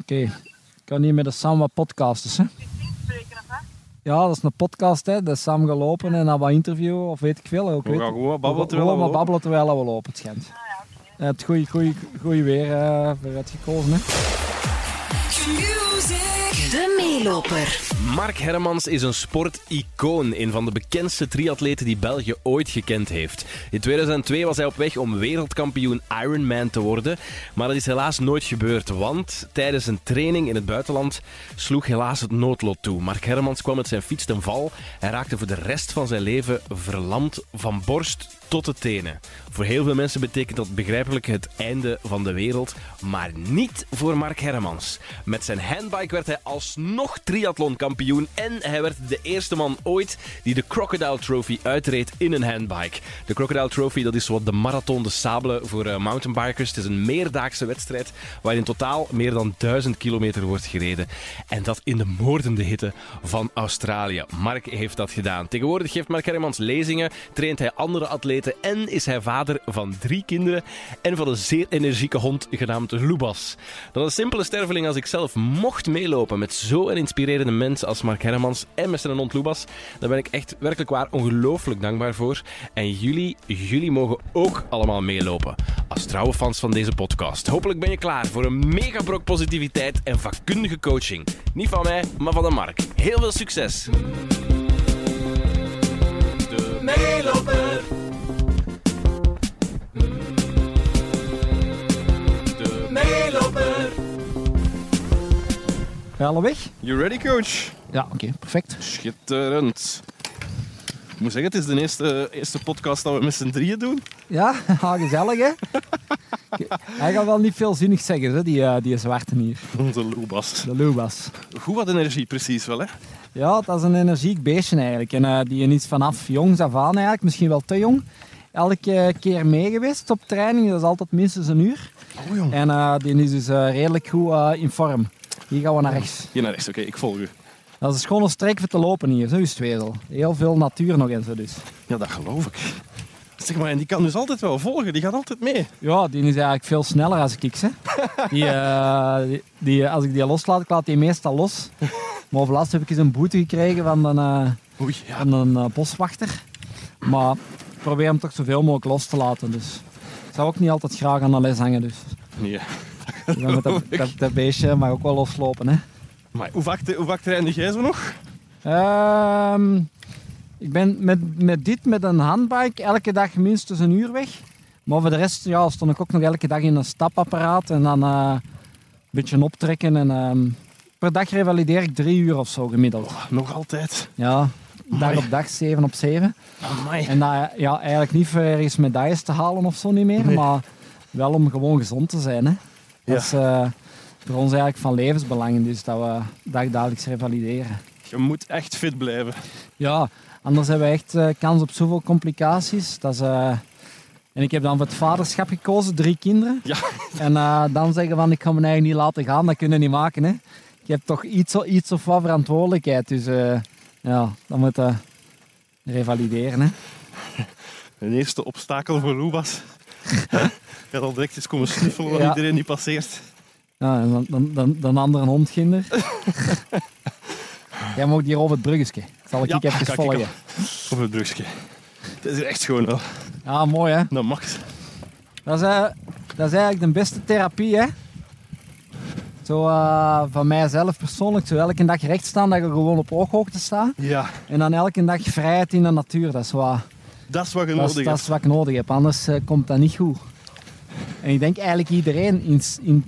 Oké, ik kan hier met de Sam wat podcasters. Hè? Ja, dat is een podcast. Hè. Dat is samen gelopen en dan wat interviewen of weet ik veel. Ook, We weet gaan gewoon babbelen terwijl we maar babbelen terwijl we lopen, het schijnt. Ja, het goede weer eh vooruit gekozen. Hè. De meeloper. Mark Hermans is een sporticoon, een van de bekendste triatleten die België ooit gekend heeft. In 2002 was hij op weg om wereldkampioen Ironman te worden, maar dat is helaas nooit gebeurd, want tijdens een training in het buitenland sloeg helaas het noodlot toe. Mark Hermans kwam met zijn fiets ten val en raakte voor de rest van zijn leven verlamd van borst tot de tenen. Voor heel veel mensen betekent dat begrijpelijk het einde van de wereld, maar niet voor Mark Hermans. Met zijn handbike werd hij alsnog triathlonkampioen en hij werd de eerste man ooit die de Crocodile Trophy uitreed in een handbike. De Crocodile Trophy dat is wat de marathon de sabelen voor eh, mountainbikers. Het is een meerdaagse wedstrijd waarin in totaal meer dan 1000 kilometer wordt gereden. En dat in de moordende hitte van Australië. Mark heeft dat gedaan. Tegenwoordig geeft Mark Hermans lezingen, traint hij andere atleten en is hij vader van drie kinderen en van een zeer energieke hond genaamd Lubas. Dat een simpele sterveling als ik zelf mocht meelopen met zo'n inspirerende mens als Mark Hermans en met zijn hond Lubas, daar ben ik echt werkelijk waar ongelooflijk dankbaar voor. En jullie, jullie mogen ook allemaal meelopen als trouwe fans van deze podcast. Hopelijk ben je klaar voor een megabrok positiviteit en vakkundige coaching. Niet van mij, maar van de Mark. Heel veel succes! Ben je al weg? You ready, coach? Ja, oké, perfect. Schitterend. Ik moet zeggen, het is de eerste, eerste podcast dat we met z'n drieën doen. Ja, ah, gezellig hè? Hij gaat wel niet veel zinnig zeggen, hè, die, eh, die zwarte hier. Onze Loebas. De Lubas. Goed wat energie, precies wel, hè? Ja, dat is een energiek beestje eigenlijk. En eh, die is vanaf jongs af aan eigenlijk, misschien wel te jong, elke keer mee geweest op training. Dat is altijd minstens een uur. Oh, jong. En eh, die is dus eh, redelijk goed eh, in vorm. Hier gaan we naar rechts. Hier naar rechts, oké, ik volg u. Dat is een schone streek voor te lopen hier, zo is. Heel veel natuur nog en zo dus. Ja, dat geloof ik. Zeg maar, en die kan dus altijd wel volgen, die gaat altijd mee. Ja, die is eigenlijk veel sneller als ik. Hè. Die, eh, die, die- als ik die loslaat, ik laat die meestal los. Maar overlast heb ik eens een boete gekregen van een, eh, Oei, ja. van een eh, boswachter. Maar ik probeer hem toch zoveel mogelijk los te laten. Dus. Ik zou ook niet altijd graag aan de les hangen. Dus. Nee. Dan dat, dat, dat beestje mag ook wel loslopen. Hè. Maar hoe vaak, hoe vaak trainde jij zo nog? Ehm, ik ben met, met dit, met een handbike, elke dag minstens een uur weg. Maar voor de rest ja, stond ik ook nog elke dag in een stapapparaat en dan eh, een beetje optrekken. En, ehm, per dag revalideer ik drie uur of zo gemiddeld. Nog altijd. Ja, dag op dag, zeven op zeven. Amai. En dat, ja, eigenlijk niet voor ergens medailles te halen of zo niet meer, Nee. maar wel om gewoon gezond te zijn. Hè. Dat is eh, voor ons eigenlijk van levensbelang, dus dat we dagdagelijks revalideren. Je moet echt fit blijven. Ja, anders hebben we echt eh, kans op zoveel complicaties. Dat is, eh, En ik heb dan voor het vaderschap gekozen, drie kinderen. Ja. En dan zeggen van ik ga mijn eigen niet laten gaan, dat kunnen we niet maken. Hè. Je hebt toch iets, iets of wat verantwoordelijkheid. Dus eh, ja, dan moet je revalideren. Hè. Een eerste obstakel voor Loebas. Je gaat al direct eens komen snuffelen Ja. iedereen die passeert. Ja, en dan, dan, dan, dan andere hondkinder. Jij mag hier over het bruggetje. Zal ik Ja, ik even kijk, volgen? kijk. Op het brugje. Het is hier echt schoon wel. Ja, mooi hè. Dat mag. Dat is, eh, dat is eigenlijk de beste therapie, hè? Zo eh, van mijzelf persoonlijk, zo elke dag recht staan, dat je gewoon op ooghoogte staat. Ja, En dan elke dag vrijheid in de natuur, dat is wat, dat is wat je dat nodig dat hebt. is wat ik nodig heb, anders eh, komt dat niet goed. En ik denk eigenlijk iedereen, in, in,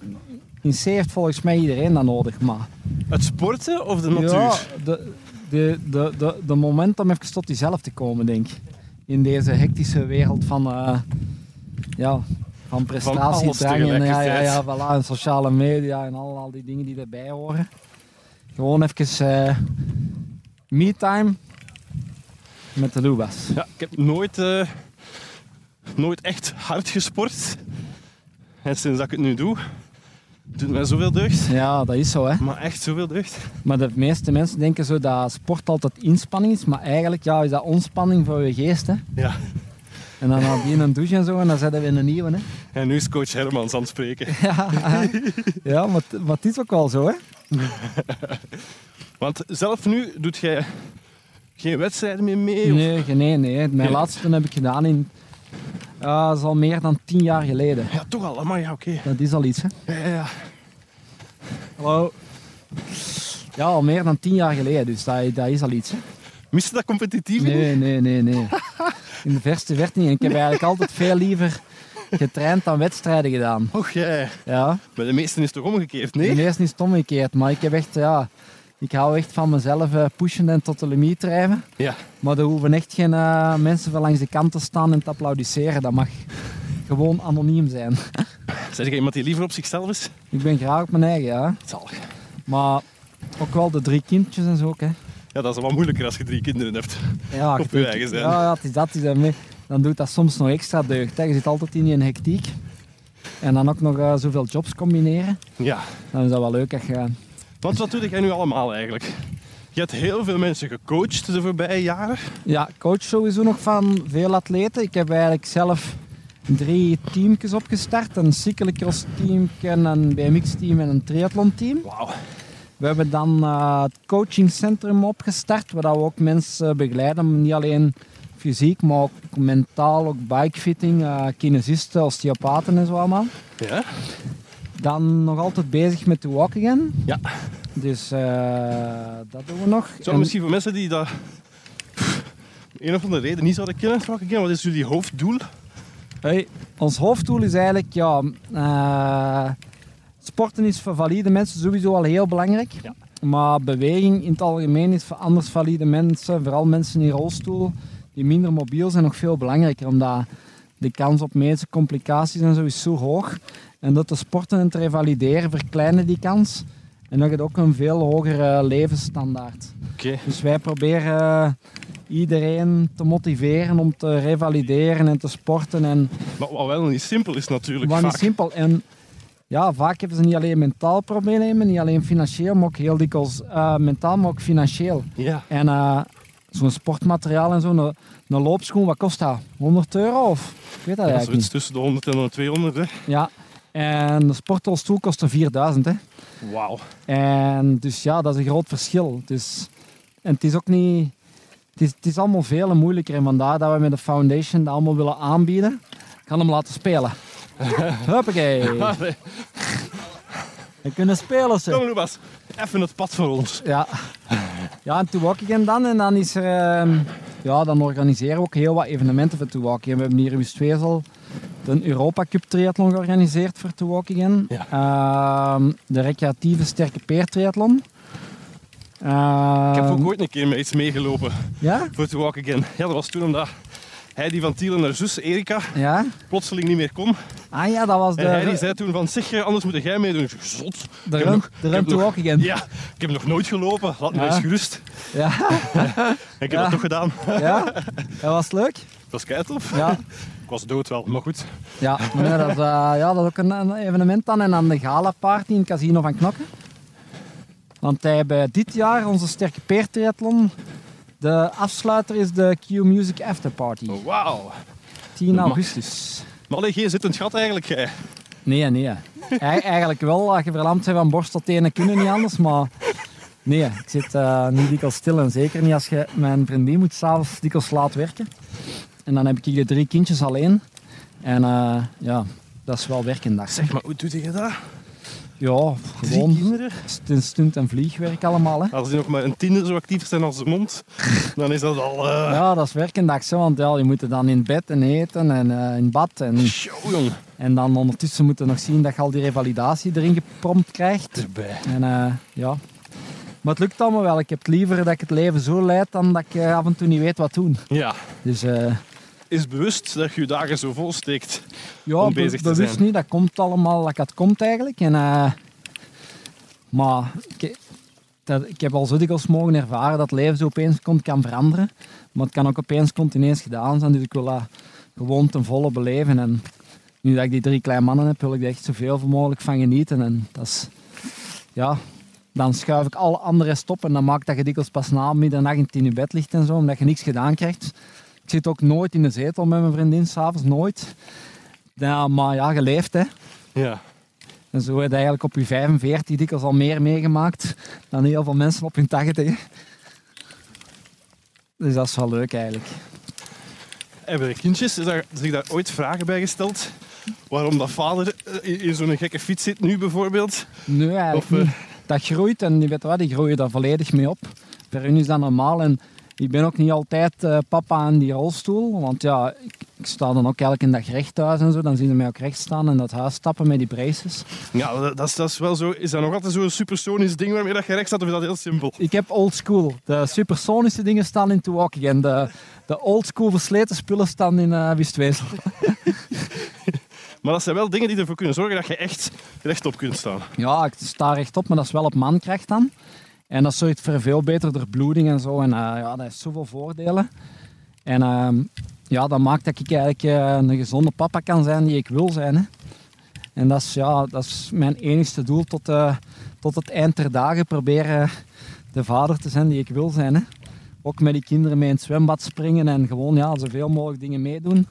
in C heeft volgens mij iedereen dat nodig, maar... Het sporten of de natuur? Ja, de, de, de, de, de moment om even tot jezelf te komen, denk ik. In deze hectische wereld van, eh, ja, van prestatiedrang en ja, ja, ja, voilà, en sociale media en al, al die dingen die erbij horen. Gewoon even eh me-time met de Lubas. Ja, ik heb nooit, eh, nooit echt hard gesport. En sinds dat ik het nu doe, doet mij zoveel deugd. Ja, dat is zo, hè. Maar echt zoveel deugd. Maar de meeste mensen denken zo dat sport altijd inspanning is, maar eigenlijk ja, is dat ontspanning voor je geest, hè. Ja. En dan nadien een douche en zo, en dan zetten we in een nieuwe, hè. En nu is coach Hermans aan het spreken. ja, ja maar, maar het is ook wel zo, hè. Want zelf nu doet jij geen wedstrijden meer mee? Nee, nee, nee. Mijn laatste heb ik gedaan in... Ja, dat is al meer dan tien jaar geleden. Ja, toch al. Maar ja, oké. Dat is al iets, hè. Ja, ja, ja. Hallo. Ja, al meer dan tien jaar geleden, dus dat, dat is al iets, hè. Miste dat competitief? Nee, nee, nee, nee. In de verste verte niet. En ik heb eigenlijk altijd veel liever getraind dan wedstrijden gedaan. Och jij. Ja, Bij de meesten is toch omgekeerd, de nee? meeste is het omgekeerd, maar ik heb echt, ja... Ik hou echt van mezelf eh, pushen en tot de limiet drijven. Ja. Maar er hoeven echt geen eh, mensen van langs de kant te staan en te applaudisseren. Dat mag gewoon anoniem zijn. Zeg jij iemand die liever op zichzelf is? Ik ben graag op mijn eigen, ja. Zalig. Maar ook wel de drie kindjes en zo ook, hè. Ja, dat is wel moeilijker als je drie kinderen hebt. Ja, Op je je eigen zijn. Ja, ja, het is dat. is dat mee. Dan doet dat soms nog extra deugd. Hè. Je zit altijd in een hectiek. En dan ook nog eh, zoveel jobs combineren. Ja. Dan is dat wel leuk. Als je... Want wat doe jij nu allemaal eigenlijk? Je hebt heel veel mensen gecoacht de voorbije jaren. Ja, coach sowieso nog van veel atleten. Ik heb eigenlijk zelf drie teamjes opgestart. Een cyclocross team, een BMX team en een triathlon team. Wauw. We hebben dan eh, het coachingcentrum opgestart, waar we ook mensen begeleiden, niet alleen fysiek, maar ook mentaal, ook bikefitting, eh kinesisten, osteopaten en zo allemaal. Ja? Dan nog altijd bezig met de walk again. Ja. Dus eh, dat doen we nog. Zo, En- misschien voor mensen die dat een of andere reden niet zouden kennen, vraag ik je, wat is jullie hoofddoel? Hey, ons hoofddoel is eigenlijk, ja, eh, sporten is voor valide mensen sowieso al heel belangrijk. Ja. Maar beweging in het algemeen is voor anders valide mensen, vooral mensen in rolstoel, die minder mobiel zijn, nog veel belangrijker. Omdat de kans op medische complicaties en zo is zo hoog. En dat te sporten en te revalideren verkleinen die kans. En dan heb je ook een veel hogere levensstandaard. Oké. Dus wij proberen eh, iedereen te motiveren om te revalideren en te sporten. En Maar wat wel niet simpel is natuurlijk wat niet simpel. En ja, vaak hebben ze niet alleen mentaal problemen, niet alleen financieel, maar ook heel dikwijls eh, mentaal, maar ook financieel. Ja. En eh, zo'n sportmateriaal en zo, een, een loopschoen, wat kost dat? 100 euro of? Ik weet dat Dat is eigenlijk tussen de 100 en de 200. Hè. Ja. En de sportrolstoel kost er 4000. Hè. Wauw. En dus ja, dat is een groot verschil. Dus, en het is ook niet... Het is, het is allemaal veel moeilijker en vandaar dat we met de foundation dat allemaal willen aanbieden. Ik ga hem laten spelen. Huppakee. We kunnen spelen ze. Kom Lucas, even het pad voor ons. Ja. Ja, en Walking dan. En dan is er... ehm, ja, dan organiseren we ook heel wat evenementen voor Walking. We hebben hier in Westwezel de Europa Cup triathlon georganiseerd voor Walking. Ja. Ehm, de recreatieve sterke peer triathlon. Ehm, Ik heb ook ooit een keer met iets meegelopen Ja? voor To Walk Again. Ja, dat was toen omdat Heidi van Tielen haar zus Erika Ja? plotseling niet meer kon. Ah ja, dat was de, En Heidi zei toen van, zeg, anders moet jij meedoen. Ik zeg, zot. de run, nog- de run to nog- Walking. Ja, ik heb nog nooit gelopen. Laat me Ja. eens gerust. Ja. En ik heb Ja. dat toch gedaan. ja? Dat was leuk. Dat was keitof. Ja. Ik was dood wel, maar goed. Ja, nee, dat, is, eh, ja, dat is ook een, een evenement dan. En dan de gala party in het casino van Knokken. Want wij hebben dit jaar onze sterke peer triathlon. De afsluiter is de Q Music After Party. Oh, Wauw. 10 augustus. Maar allee, geen zittend gat eigenlijk, jij. Nee, nee. Ei- eigenlijk wel, als je verlamd bent van borst tot tenen kunnen niet anders, maar... Nee, ik zit eh, niet dikwijls stil en zeker niet als je... Mijn vriendin moet s'avonds dikwijls laat werken. En dan heb ik de drie kindjes alleen. En eh, ja, dat is wel werkendag. Zeg, maar hoe doe je dat? Ja, Drie gewoon kinderen? stunt, stunt en vliegwerk allemaal. Hè. Als die nog maar een tiende zo actief zijn als de mond, dan is dat al... eh Ja, dat is werkendag, hè, want ja, je moet er dan in bed en eten en eh, in bad. En, Show, jong. en dan ondertussen moet je nog zien dat je al die revalidatie erin geprompt krijgt. Erbij. En ja. Maar het lukt allemaal wel. Ik heb het liever dat ik het leven zo leid dan dat ik af en toe niet weet wat doen. Ja. Dus Is bewust dat je je dagen zo vol steekt. ja, Om be- bezig te bewust zijn. niet. Dat komt allemaal dat het komt eigenlijk. En, eh, maar ik, dat, ik heb al zo dikwijls mogen ervaren dat het leven zo opeens kon, kan veranderen. Maar het kan ook opeens continueens gedaan zijn. Dus ik wil dat gewoon ten volle beleven. En nu dat ik die drie kleine mannen heb, wil ik er echt zoveel mogelijk van genieten. En dat is, ja, dan schuif ik alle andere stop en dan maakt dat je dikwijls pas na middernacht in je bed ligt en zo, omdat je niks gedaan krijgt. Ik zit ook nooit in de zetel met mijn vriendin s'avonds, nooit. Ja, maar ja, geleefd hè. Ja. En zo heb je eigenlijk op je 45 dikwijls al meer meegemaakt dan heel veel mensen op hun 80. Dus dat is wel leuk eigenlijk. Hebben de kindjes is daar, zich daar ooit vragen bij gesteld? Waarom dat vader eh, in zo'n gekke fiets zit nu bijvoorbeeld? Nee, eigenlijk Of, eh, niet. Dat groeit en die, weet wat, die groeien daar volledig mee op. Voor hun is dat normaal en ik ben ook niet altijd eh, papa aan die rolstoel. Want ja, ik, ik sta dan ook elke dag recht thuis en zo. Dan zien ze mij ook recht staan en dat huis stappen met die braces. Ja, dat, dat is, dat is wel zo. Is dat nog altijd zo'n supersonisch ding waarmee dat je recht staat of is dat heel simpel? Ik heb old school. De supersonische dingen staan in Milwaukee en de, de old school versleten spullen staan in uh, Wistwezel. Maar dat zijn wel dingen die ervoor kunnen zorgen dat je echt rechtop kunt staan. Ja, ik sta rechtop, maar dat is wel op mankracht dan. En dat zorgt voor veel beter bloeding en zo. En eh, ja, dat heeft zoveel voordelen. En ehm, ja, dat maakt dat ik eigenlijk eh, een gezonde papa kan zijn die ik wil zijn. Hè. En dat is, ja, dat is mijn enigste doel tot, eh, tot het eind der dagen. Proberen de vader te zijn die ik wil zijn. Hè. Ook met die kinderen mee in het zwembad springen en gewoon ja, zoveel mogelijk dingen meedoen.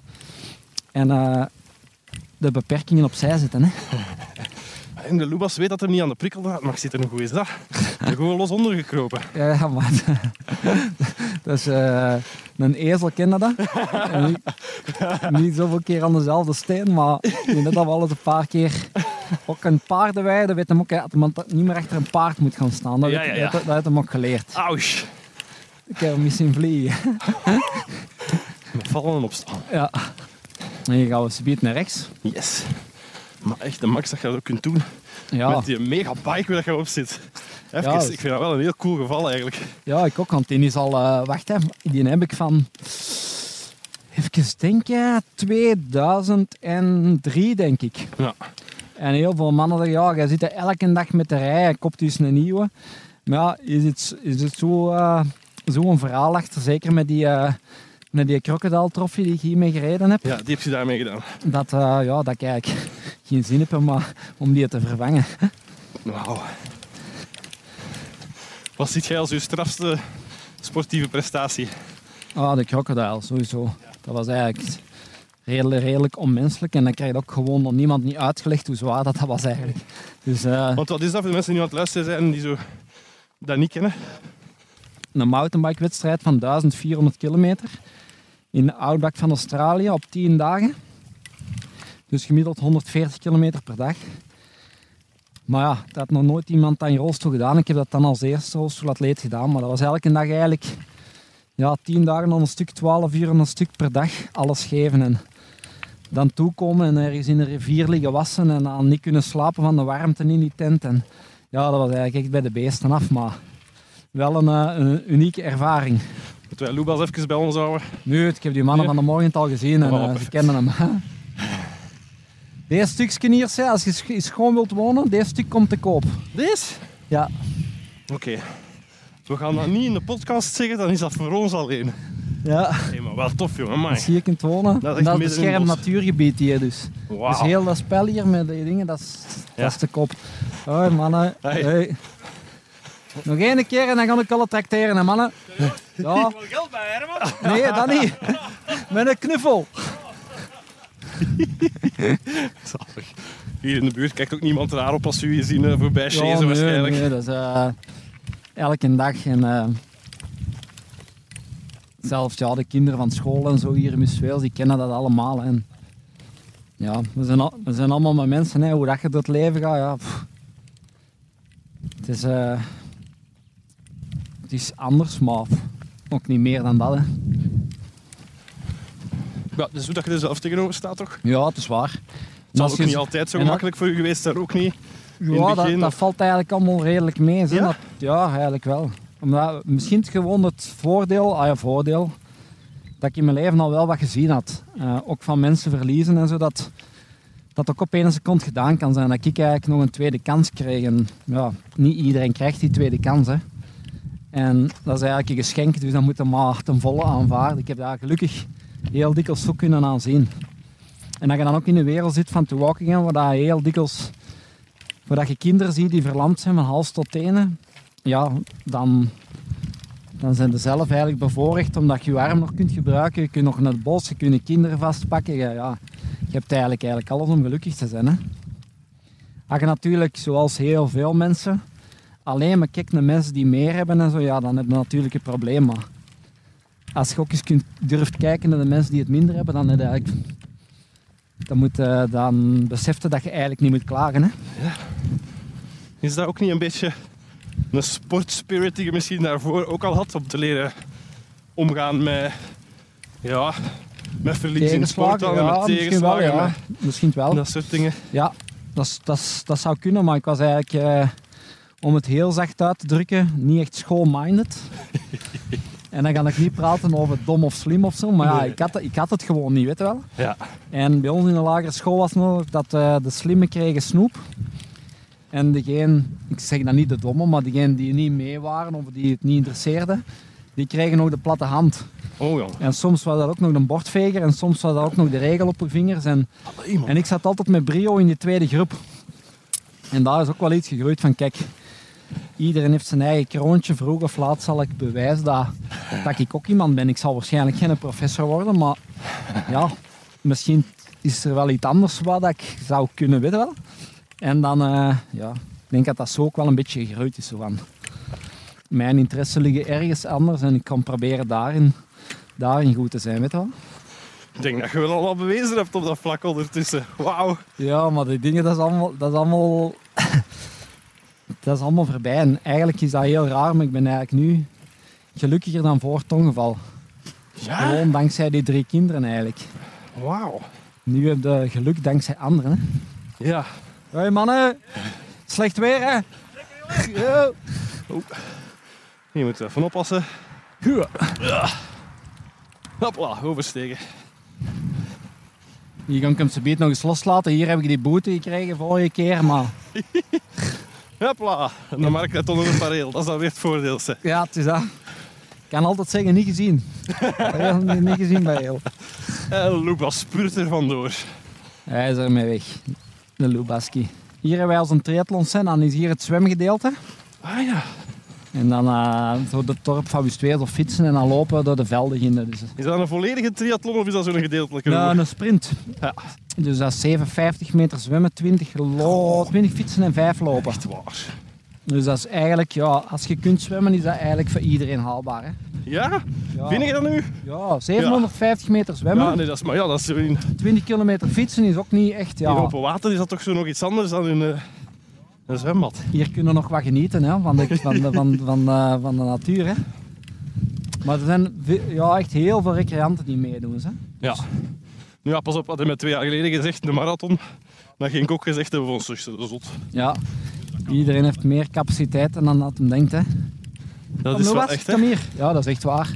En de beperkingen opzij zetten. Hè. En de Lubas weet dat hij niet aan de prikkel gaat, maar zit er nog hoe is dat? Er gewoon los onder gekropen. Ja, maar dat is eh, een ezel, ken je dat? Niet, niet zoveel keer aan dezelfde steen, maar ik denk dat we al eens een paar keer... Ook een paardenweide weet hem ook hè, dat niet meer achter een paard moet gaan staan. Dat, Ja, ja, ja. Dat, dat heeft hem ook geleerd. Ausch. Ik heb hem eens zien vliegen. Met vallen en opstaan. Ja. En hier gaan we subiet naar rechts. Yes. Maar echt, de max dat je dat ook kunt doen Ja, met die mega bike waar je op zit. Even, Ja, ik vind dat wel een heel cool geval eigenlijk. ja ik ook, want die is al... eh, wacht, hè, die heb ik van... Even denken, 2003 denk ik. Ja. En heel veel mannen zeggen, ja, jij zit er elke dag met de rij, je koopt dus een nieuwe. Maar ja, is het, is het zo, eh, zo'n verhaal achter, zeker met die, eh met die crocodile trophy die ik hiermee gereden heb, ja, die heb je daarmee gedaan. dat, eh, ja, dat ik eigenlijk geen zin heb om, eh, om die te vervangen. Wauw. Wat ziet jij als uw strafste sportieve prestatie? Ah, de crocodile, sowieso. Dat was eigenlijk redelijk, redelijk onmenselijk en dan krijg je ook gewoon nog niemand niet uitgelegd hoe zwaar dat, dat was eigenlijk. Dus eh, Want wat is dat voor de mensen die nu aan het luisteren zijn en die zo dat niet kennen? een mountainbike wedstrijd van 1400 kilometer in de Outback van Australië op 10 dagen. Dus gemiddeld 140 kilometer per dag. Maar ja, dat had nog nooit iemand aan je rolstoel gedaan. Ik heb dat dan als eerste rolstoelatleet gedaan, maar dat was elke dag eigenlijk ja, 10 dagen dan een stuk, 12 uur en een stuk per dag alles geven. En dan toekomen en ergens in een rivier liggen wassen en dan niet kunnen slapen van de warmte in die tent. En ja, dat was eigenlijk echt bij de beesten af, maar wel een, eh, een unieke ervaring. Moeten wij Loebas even bij ons houden? Nu, ik heb die mannen van de morgen al gezien en Oh, eh, ze kennen hem. Deze stukje hier, als je sch- schoon wilt wonen, deze stuk komt te koop. Deze? Ja, Oké. We gaan dat niet in de podcast zeggen, dan is dat voor ons alleen. ja. Hé, maar wel tof, jongen. Amai. je hier kunt wonen. Dat is Dat, is beschermd bos. natuurgebied hier dus. Wauw. Dus heel dat spel hier met die dingen, dat is, Ja. dat is te koop. Hoi mannen. Hey. Hey. Nog één keer en dan ga ik alle tracteren, hè, mannen. Ja. geld bij, Herman? Nee, dat niet. Met een knuffel. Zalig. Hier in de buurt kijkt ook niemand raar op als u je zien eh, voorbij Ja, chasen nee, waarschijnlijk. nee, dat is eh, elke dag. En, eh, zelfs ja, de kinderen van school en zo hier in Misweels, die kennen dat allemaal. En, ja, we zijn, al- we zijn allemaal met mensen, hè, hoe dat je door het leven gaat. Ja, pff. het, is, eh, het is anders, maar ook niet meer dan dat. Hè. Ja, dus hoe dat je er zelf tegenover staat toch? Ja, het is waar. Het als ook je- niet altijd zo dat- gemakkelijk voor u geweest zijn, ook niet. Ja, dat, valt eigenlijk allemaal redelijk mee. Ja? Dat- ja, eigenlijk wel. Omdat, misschien het gewoon het voordeel, ah ja, voordeel, dat ik in mijn leven al wel wat gezien had. Eh, ook van mensen verliezen en zo, dat dat ook op één seconde gedaan kan zijn. Dat ik eigenlijk nog een tweede kans kreeg. En ja, niet iedereen krijgt die tweede kans. Hè. En dat is eigenlijk een geschenk, dus dat moet je maar ten volle aanvaarden. Ik heb daar gelukkig heel dikwijls zo kunnen aanzien. En dat je dan ook in de wereld zit van te walking, waar dat je heel dikwijls waar dat je kinderen ziet die verlamd zijn van hals tot tenen, ja, dan, dan zijn ze zelf eigenlijk bevoorrecht omdat je je arm nog kunt gebruiken. Je kunt nog naar het bos, je kunt je kinderen vastpakken. Je, ja, je hebt eigenlijk, eigenlijk alles om gelukkig te zijn. Hè. Als je natuurlijk, zoals heel veel mensen, alleen maar kijkt naar mensen die meer hebben en zo, ja, dan heb je natuurlijk een probleem. Maar als je ook eens kunt, durft kijken naar de mensen die het minder hebben, dan, heb je eigenlijk, dan, moet, je- dan besef je dat je eigenlijk niet moet klagen. Hè. Is dat ook niet een beetje een sportspirit die je misschien daarvoor ook al had? Om te leren omgaan met, ja, met verlies in sport dan, en met misschien wel, tegenslagen, ja. Misschien wel. dat soort dingen. Ja, dat, dat, dat zou kunnen, maar ik was eigenlijk, eh, om het heel zacht uit te drukken, niet echt school-minded. en dan ga ik niet praten over dom of slim of zo, maar ja, ik had, ik had het gewoon niet, weet je wel. Ja. En bij ons in de lagere school was het nog dat eh, de slimme kregen snoep. En degene, ik zeg dan niet de domme, maar degene die niet mee waren of die het niet interesseerde, die kregen nog de platte hand. Oh ja. En soms was dat ook nog de bordveger en soms was dat ook nog de regel op je vingers. En Allee, en ik zat altijd met brio in die tweede groep. En daar is ook wel iets gegroeid van, kijk, iedereen heeft zijn eigen kroontje. Vroeg of laat zal ik bewijzen dat, dat ik ook iemand ben. Ik zal waarschijnlijk geen professor worden, maar ja, misschien is er wel iets anders wat ik zou kunnen, wel. En dan, eh, ja, ik denk dat dat zo ook wel een beetje gegroeid is. Zo van, mijn interessen liggen ergens anders en ik kan proberen daarin, daarin goed te zijn, weet je wel. Ik denk dat je wel al wat bewezen hebt op dat vlak ondertussen. Wauw. Ja, maar die dingen, dat is allemaal... Dat is allemaal, dat is allemaal voorbij. En eigenlijk is dat heel raar, maar ik ben eigenlijk nu gelukkiger dan voor het ongeval. Ja? Gewoon dankzij die drie kinderen eigenlijk. Wauw. Nu heb je geluk dankzij anderen. Hè. Ja. Hoi mannen, slecht weer hè? Ja. Je moet even oppassen. Ja. Hopla, oversteken. Hier kan ik hem zo nog eens loslaten. Hier heb ik die boete gekregen vorige keer, maar Hopla. En dan maak ik dat onder een pareel. Dat is dan weer het voordeel. zeg. ja, het is dat. Ik kan altijd zeggen, niet gezien. Niet niet gezien bij heel. En Lucas spurt er vandoor. Hij is ermee weg, de Lubaski. Hier hebben wij als een triathlon zijn, dan is hier het zwemgedeelte. Ah ja. En dan eh zo de dorp van Wustweer of fietsen en dan lopen door de velden in. Dus, Is dat een volledige triathlon of is dat zo'n gedeeltelijke? nou, route? een sprint. Ja. Dus dat is 57 meter zwemmen, 20, lo 20 fietsen en 5 lopen. Echt waar. Dus dat is eigenlijk, ja, als je kunt zwemmen, is dat eigenlijk voor iedereen haalbaar. Hè? Ja? Ja. Vind je dat nu? Ja, 750 meter zwemmen, Ja, nee, dat is, maar ja, dat is zo in, 20 kilometer fietsen is ook niet echt, in ja. open water is dat toch zo nog iets anders dan in eh, een zwembad. Hier kunnen we nog wat genieten hè, van, de, van, de, van, van, eh, van de natuur. Hè. Maar er zijn ja, echt heel veel recreanten die meedoen. Hè. Ja. Nu ja, pas op, had hij met twee jaar geleden gezegd, de marathon. Dan ging ik ook gezegd hebben van ons zot. Ja. Iedereen heeft meer capaciteit dan dat hem denkt. Hè. Dat Kom, is wel echt, Kom hier. Ja, dat is echt waar.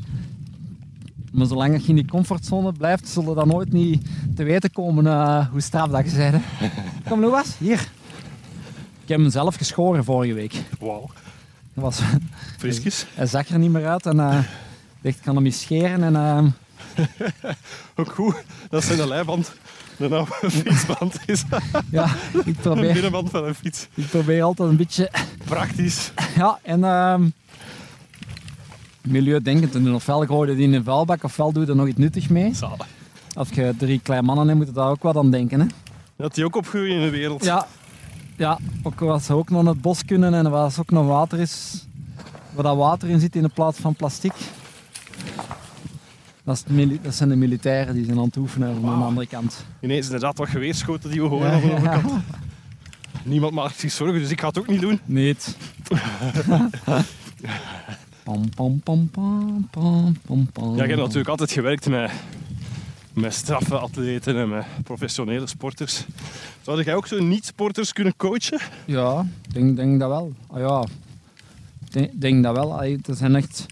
Maar zolang je in die comfortzone blijft, zullen we dan nooit niet te weten komen eh, hoe straf dat je bent. Kom Louis, hier. Ik heb hem zelf geschoren vorige week. Wauw. Dat was, Frisjes. hij zag er niet meer uit en eh, ik dacht, ik kan hem eens scheren. En, eh, Ook goed dat zijn de leiband een oude fietsband is. ja, ik Een probeer, binnenband van een fiets. ik probeer altijd een beetje Praktisch. Ja, en ehm milieudenkend te doen. Ofwel gooi je die in een vuilbak, ofwel doe je er nog iets nuttigs mee. Zalig. Als je drie kleine mannen hebt, moet je daar ook wat aan denken. Hè? Dat die ook opgroeien in de wereld. Ja, ja, ook als ze ook nog naar het bos kunnen en waar ook nog water is, waar dat water in zit in de plaats van plastic. Dat, zijn de militairen die zijn aan het oefenen aan de andere kant. Ineens inderdaad wat geweerschoten die we horen Ja, aan de ja. overkant. Niemand maakt zich zorgen, dus ik ga het ook niet doen. Niet. pam, pam, pam, pam, pam, pam, pam. Ja, ik heb natuurlijk altijd gewerkt met, met straffe atleten en professionele sporters. Zou jij ook zo niet-sporters kunnen coachen? Ja, ik denk, denk dat wel. Ah, ja, denk, dat wel. Er zijn echt...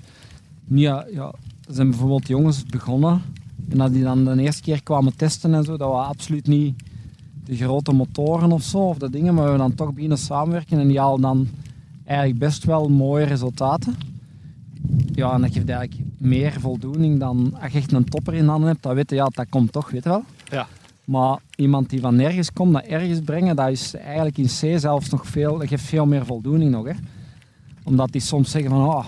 ja, ja, er zijn bijvoorbeeld jongens begonnen en dat die dan de eerste keer kwamen testen en zo, dat was absoluut niet de grote motoren of zo, of de dingen, maar we dan toch beginnen samenwerken en die halen dan eigenlijk best wel mooie resultaten. Ja, en dat geeft eigenlijk meer voldoening dan als je echt een topper in handen hebt, dat weet je, ja, dat komt toch, weet je wel. Ja. Maar iemand die van nergens komt, naar ergens brengen, dat is eigenlijk in C zelfs nog veel, dat geeft veel meer voldoening nog. Hè. Omdat die soms zeggen van, oh,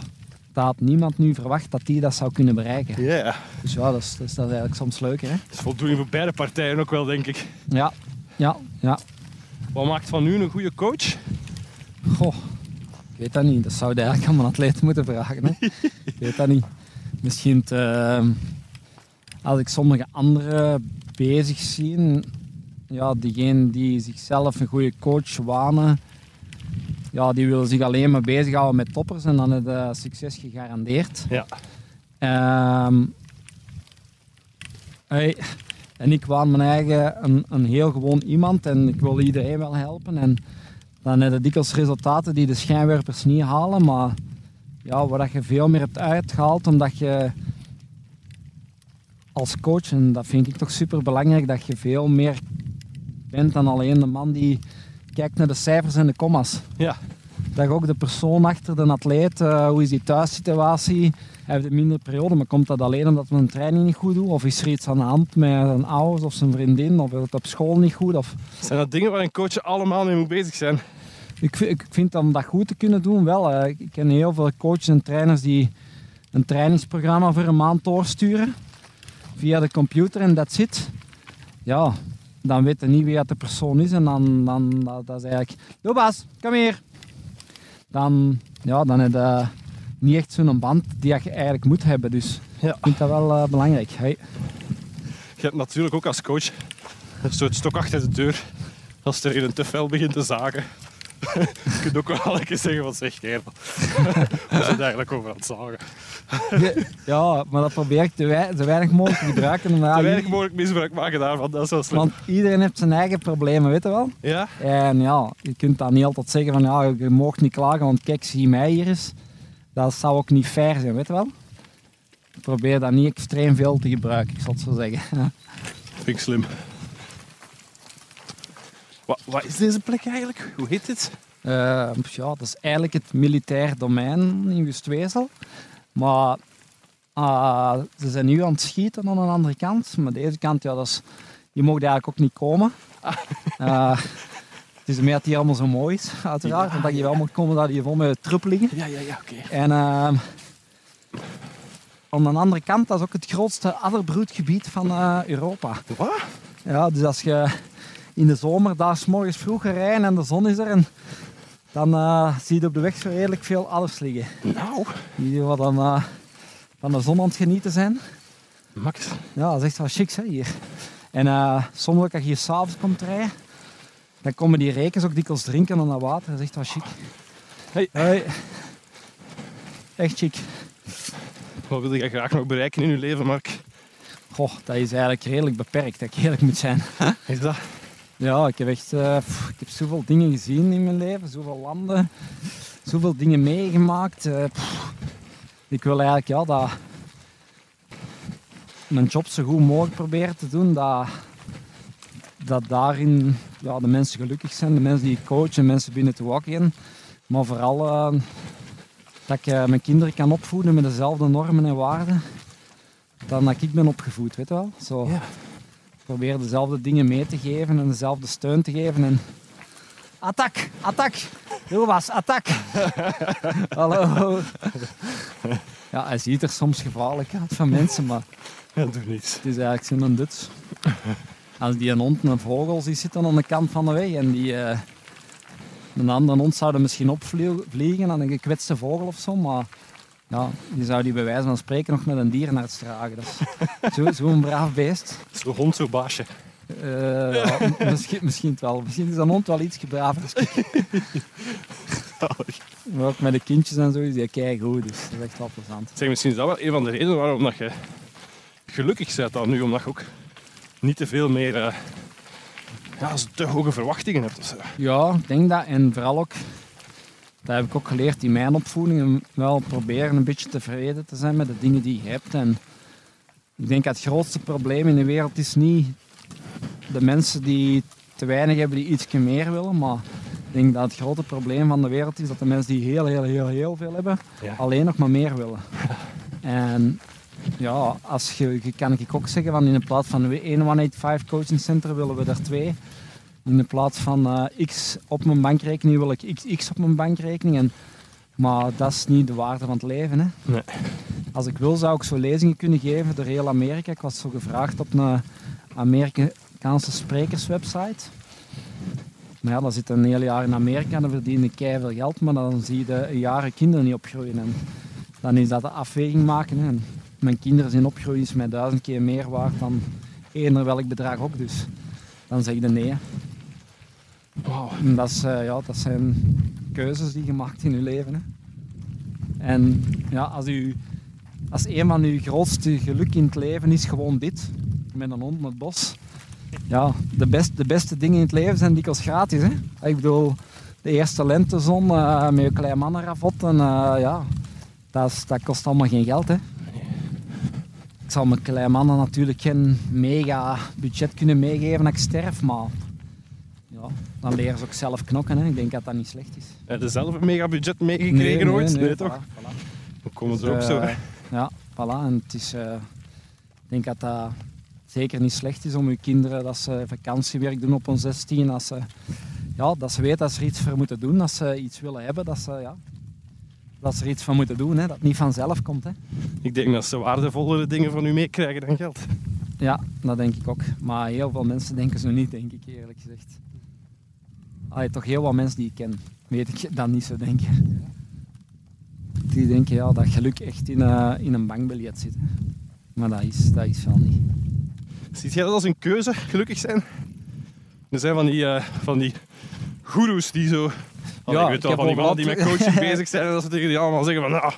dat had niemand nu verwacht dat die dat zou kunnen bereiken. Ja, Dus ja, dat is, dat is, dat is eigenlijk soms leuker. Hè? dat is voldoening voor beide partijen ook wel, denk ik. Ja, ja, ja. Wat maakt van nu een goede coach? Goh, weet dat niet. Dat zou je eigenlijk aan mijn atleet moeten vragen. Hè? ik weet dat niet. Misschien te, als ik sommige anderen bezig zie, ja, diegenen die zichzelf een goede coach wanen, ja, die willen zich alleen maar bezighouden met toppers en dan is het succes gegarandeerd. Ja. Ehm, hey, en ik waan mijn eigen een, een heel gewoon iemand en ik wil iedereen wel helpen. En dan heb je dikwijls resultaten die de schijnwerpers niet halen, maar ja, waar je veel meer hebt uitgehaald, omdat je als coach, en dat vind ik toch super belangrijk, dat je veel meer bent dan alleen de man die kijkt naar de cijfers en de commas. Ja. Dat je ook de persoon achter de atleet, eh, hoe is die thuissituatie, heeft een minder periode, maar komt dat alleen omdat we een training niet goed doen? Of is er iets aan de hand met zijn ouders of zijn vriendin? Of is het op school niet goed? Of... Zijn dat dingen waar een coach allemaal mee moet bezig zijn? Ik, vind- ik vind om dat goed te kunnen doen wel. Ik ken heel veel coaches en trainers die een trainingsprogramma voor een maand doorsturen via de computer en dat zit. Ja, dan weet je niet wie dat de persoon is en dan, dan dat, dat is eigenlijk... Lobas, kom hier. Dan, ja, dan heb je niet echt zo'n band die je eigenlijk moet hebben. Dus Ja. ik vind dat wel eh, belangrijk. Hey. Je hebt natuurlijk ook als coach een soort stok achter de deur. Als er hier een te fel begint te zagen. Je kunt ook wel een keer zeggen van zeg kerel. We zijn eigenlijk over aan het zagen. Ja, maar dat probeer ik te wei- zo weinig mogelijk te gebruiken. Te weinig mogelijk misbruik maken daarvan, dat is wel slim. Want iedereen heeft zijn eigen problemen, weet je wel. Ja? En ja, je kunt dan niet altijd zeggen van ja, je mag niet klagen, want kijk, zie mij hier eens. Dat zou ook niet fair zijn, weet je wel. Ik probeer dat niet extreem veel te gebruiken, ik zal het zo zeggen. Vind ik slim. Wat, wat is deze plek eigenlijk? Hoe heet dit? Eh, ja, dat is eigenlijk het militair domein in Wustwezel. Maar ah, ze zijn nu aan het schieten aan de andere kant. Maar deze kant, ja, dat is, je mag eigenlijk ook niet komen. Het is meer dat die allemaal zo mooi is, uiteraard. Ja, want dat je wel mag komen dat je vol met truppelingen. Ja, ja, ja, oké. En ehm, aan de andere kant, dat is ook het grootste adderbroedgebied van eh, Europa. Wat? Ja, dus als je in de zomer daar 's morgens vroeg rijden en de zon is er, en dan eh, zie je op de weg zo redelijk veel adders liggen. Nou, Die wat dan eh, van de zon aan het genieten zijn. Max. Ja, dat is echt wel chic hè, hier. En soms ook als je hier s'avonds komt rijden, dan komen die rekens ook dikwijls drinken aan dat water. Dat is echt wel chic. Hey. Hoi. Echt chic. Wat wil je graag nog bereiken in je leven, Mark? Goh, dat is eigenlijk redelijk beperkt, dat ik eerlijk moet zijn. Is dat? Ja, ik heb echt eh, pff, ik heb zoveel dingen gezien in mijn leven, zoveel landen, zoveel dingen meegemaakt. eh, ik wil eigenlijk ja, dat mijn job zo goed mogelijk proberen te doen. Dat, dat daarin ja, de mensen gelukkig zijn, de mensen die ik coach en mensen binnen te walk in. Maar vooral eh, dat ik eh, mijn kinderen kan opvoeden met dezelfde normen en waarden dan dat ik ben opgevoed, weet je wel. Zo Ja. probeer dezelfde dingen mee te geven en dezelfde steun te geven. En... Attack, attack, Wilbas, attack. Hallo. Ja, hij ziet er soms gevaarlijk uit van mensen, maar Ja, doe niets. het is eigenlijk zo'n Duts. Als die een hond een vogel ziet zitten aan de kant van de weg en die eh, een andere hond zou er misschien opvliegen aan een gekwetste vogel of zo, maar ja, die zou die bij wijze van spreken nog met een dierenarts dragen. Dat is zo- zo'n braaf beest. Zo hond, zo baasje. Eh, ja, misschien, misschien wel. Misschien is een hond wel iets braver. als ik. Maar ook met de kindjes en zo is die keigoed, dus dat is echt wel plezant. Zeg, misschien is dat wel een van de redenen waarom dat je gelukkig bent dan nu, omdat je ook niet te veel meer eh, ja, te hoge verwachtingen hebt. Ja, ik denk dat. En vooral ook, dat heb ik ook geleerd in mijn opvoeding, om wel proberen een beetje tevreden te zijn met de dingen die je hebt. En ik denk dat het grootste probleem in de wereld is niet de mensen die te weinig hebben, die iets meer willen, maar ik denk dat het grote probleem van de wereld is dat de mensen die heel, heel, heel, heel veel hebben, Ja. alleen nog maar meer willen. En ja, als je, je kan ik ook zeggen van in plaats van een 185 coaching center willen we er twee. In plaats van eh, x op mijn bankrekening wil ik x, x op mijn bankrekening. En Maar dat is niet de waarde van het leven. Hè. Nee. Als ik wil, zou ik zo lezingen kunnen geven door heel Amerika. Ik was zo gevraagd op een Amerikaanse sprekerswebsite. Maar ja, dan zit een heel jaar in Amerika en dan verdien ik veel geld, maar dan zie je de jaren kinderen niet opgroeien. En dan is dat de afweging maken. Hè. Mijn kinderen zijn opgroeien is mij duizend keer meer waard dan eender welk bedrag ook. Dus dan zeg je nee. En dat, eh, ja, dat zijn keuzes die je maakt in je leven. Hè. En ja, als, u, als een van uw grootste geluk in het leven is gewoon dit, met een hond in het bos. Ja, de, best, de beste dingen in het leven zijn dikwijls gratis. Hè. Ik bedoel, de eerste lentezon eh, met je klein mannenravot. En eh, ja, dat, dat kost allemaal geen geld. Hè. Ik zal mijn klein mannen natuurlijk geen mega budget kunnen meegeven als ik sterf, maar ja, dan leren ze ook zelf knokken. Hè. Ik denk dat dat niet slecht is. Heb je zelf een mega budget meegekregen ooit? Nee, toch? voilà, voilà. Hoe ze Dus, ook zo? eh, ja, voilà. En het is, eh, ik denk dat dat zeker niet slecht is om uw kinderen dat ze vakantiewerk doen op hun 16. Als ze, ja, dat ze weten dat ze er iets voor moeten doen, dat ze iets willen hebben, dat ze, ja, dat ze er iets van moeten doen. Hè, dat het niet vanzelf komt. Hè. Ik denk dat ze waardevollere dingen van u meekrijgen dan geld. Ja, dat denk ik ook. Maar heel veel mensen denken zo niet, denk ik eerlijk gezegd. Allee, toch heel wat mensen die ik ken, weet ik dat niet zo denken. Die denken ja, dat geluk echt in, eh, in een bankbiljet zit. hè. Maar dat is, dat is wel niet. Ziet jij dat als een keuze, gelukkig zijn? Er zijn van die, eh, van die goeroes die zo... Allee, Ja, ik weet wel van die mannen die met coaching bezig zijn en dat ze tegen die allemaal zeggen van... Ah,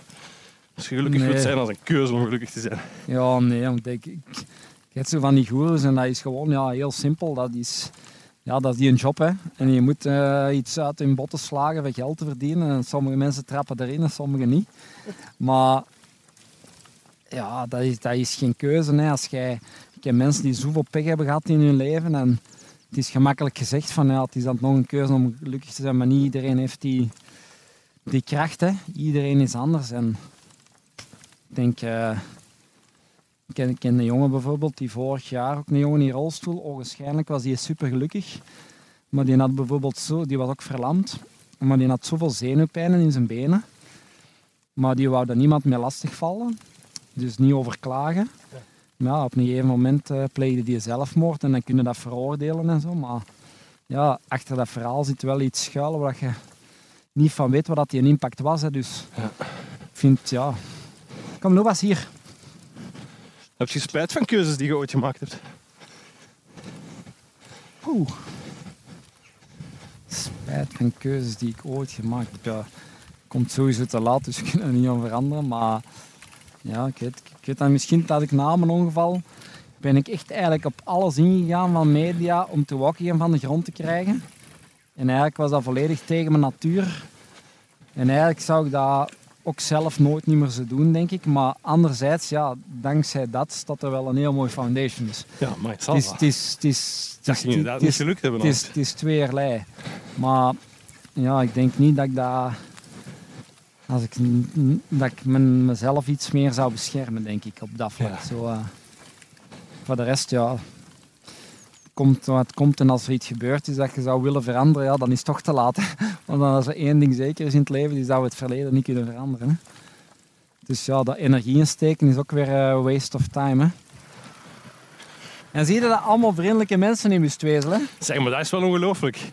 als je gelukkig Nee. wilt zijn, dat is een keuze om gelukkig te zijn. Ja, nee, want ik, ik, ik heb zo van die goeroes en dat is gewoon ja, heel simpel. Dat is, ja, dat is die een job, hè. En je moet eh, iets uit in botten slagen voor geld te verdienen. En sommige mensen trappen erin en sommige niet. Maar ja, dat is, dat is geen keuze. Hè. Als jij, ik heb mensen die zoveel pech hebben gehad in hun leven en het is gemakkelijk gezegd van ja, het is dan nog een keuze om gelukkig te zijn, maar niet iedereen heeft die, die kracht. Hè. Iedereen is anders en ik denk... eh, ik ken, ken een jongen bijvoorbeeld, die vorig jaar, ook een jongen in rolstoel, ogenschijnlijk was die super gelukkig. Maar die had bijvoorbeeld zo, die was ook verlamd, maar die had zoveel zenuwpijnen in zijn benen. Maar die wou daar niemand mee lastigvallen, dus niet over klagen. Maar ja, op een gegeven moment eh, pleegde die zelfmoord en dan kun je dat veroordelen en zo. Maar ja, achter dat verhaal zit wel iets schuil waar je niet van weet wat dat die impact was. Hè. Dus ik vind, ja... Kom, nog eens hier. Heb je spijt van keuzes die je ooit gemaakt hebt? Oeh. Spijt van keuzes die ik ooit gemaakt heb. Ja, komt sowieso te laat, dus ik kan er niet aan veranderen. Maar ja, ik weet, ik weet dat misschien dat ik na mijn ongeval ben ik echt eigenlijk op alles ingegaan van media om te walken van de grond te krijgen. En eigenlijk was dat volledig tegen mijn natuur. En eigenlijk zou ik dat ook zelf nooit niet meer zo doen, denk ik. Maar anderzijds, ja, dankzij dat staat er wel een heel mooi foundation. Dus Ja, maar het zal het is, het is, het is, het Dat is, inderdaad niet gelukt hebben. het is, het is tweeërlei. Maar ja, ik denk niet dat ik dat... Als ik, dat ik men- mezelf iets meer zou beschermen, denk ik, op dat vlak. Ja. Zo, eh, voor de rest, ja... Komt wat komt en als er iets gebeurd is dat je zou willen veranderen, ja, dan is het toch te laat. hè. Want dan als er één ding zeker is in het leven, die zou het verleden niet kunnen veranderen. Hè. Dus ja, dat energie insteken is ook weer eh, waste of time. Hè. En zie je dat allemaal vriendelijke mensen in Wustwezel, hè? Zeg maar, dat is wel ongelooflijk.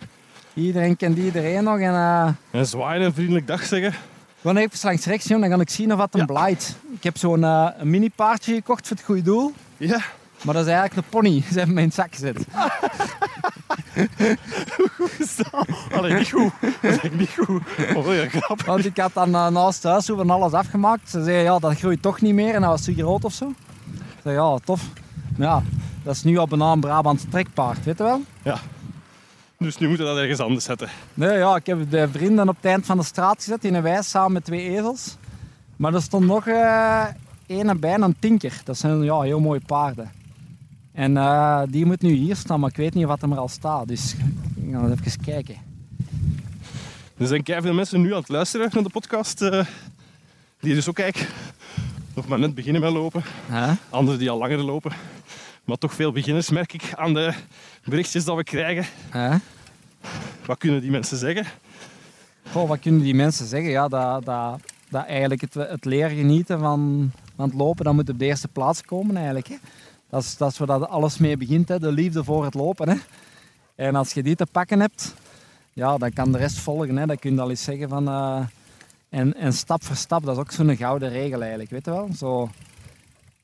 Iedereen kent iedereen nog. En eh En zwaaien en vriendelijk dag zeggen. Gewoon even langs rechts, jongen, dan kan ik zien of wat hem Ja. Ik heb zo'n eh, een mini paardje gekocht voor het goede doel. Ja, Maar dat is eigenlijk een pony. Ze hebben me in het zak gezet. Allee, niet goed. Dat is niet goed. Oh, ja, grappig. Want ik had dan eh, naast thuis zo van alles afgemaakt. Ze zeiden, ja, dat groeit toch niet meer. En dat was te groot of zo. Ik zei, ja, tof. Maar ja, dat is nu op een naam Brabants trekpaard, weet je wel? Dus nu moeten we dat ergens anders zetten. Nee, ja, ik heb de vrienden op het eind van de straat gezet in een wijs samen met twee ezels. Maar er stond nog eh een bij, een tinker. Dat zijn ja, heel mooie paarden. En eh, die moet nu hier staan, maar ik weet niet wat er al staat. Dus ik ga even kijken. Er zijn veel mensen nu aan het luisteren naar de podcast. eh, die dus ook eigenlijk nog maar net beginnen met lopen. Hè? Anderen die al langer lopen. Maar toch veel beginners merk ik aan de berichtjes dat we krijgen. Wat kunnen die mensen zeggen? Goh, wat kunnen die mensen zeggen? Ja, dat, dat, dat eigenlijk het, het leren genieten van, van het lopen, dat moet op de eerste plaats komen eigenlijk. Hè. Dat, is, dat is waar dat alles mee begint, hè. de liefde voor het lopen. Hè. En als je die te pakken hebt, ja, dan kan de rest volgen. Hè. Dan kun je al eens zeggen van... eh, en, en stap voor stap, dat is ook zo'n gouden regel eigenlijk, weet je wel? Zo,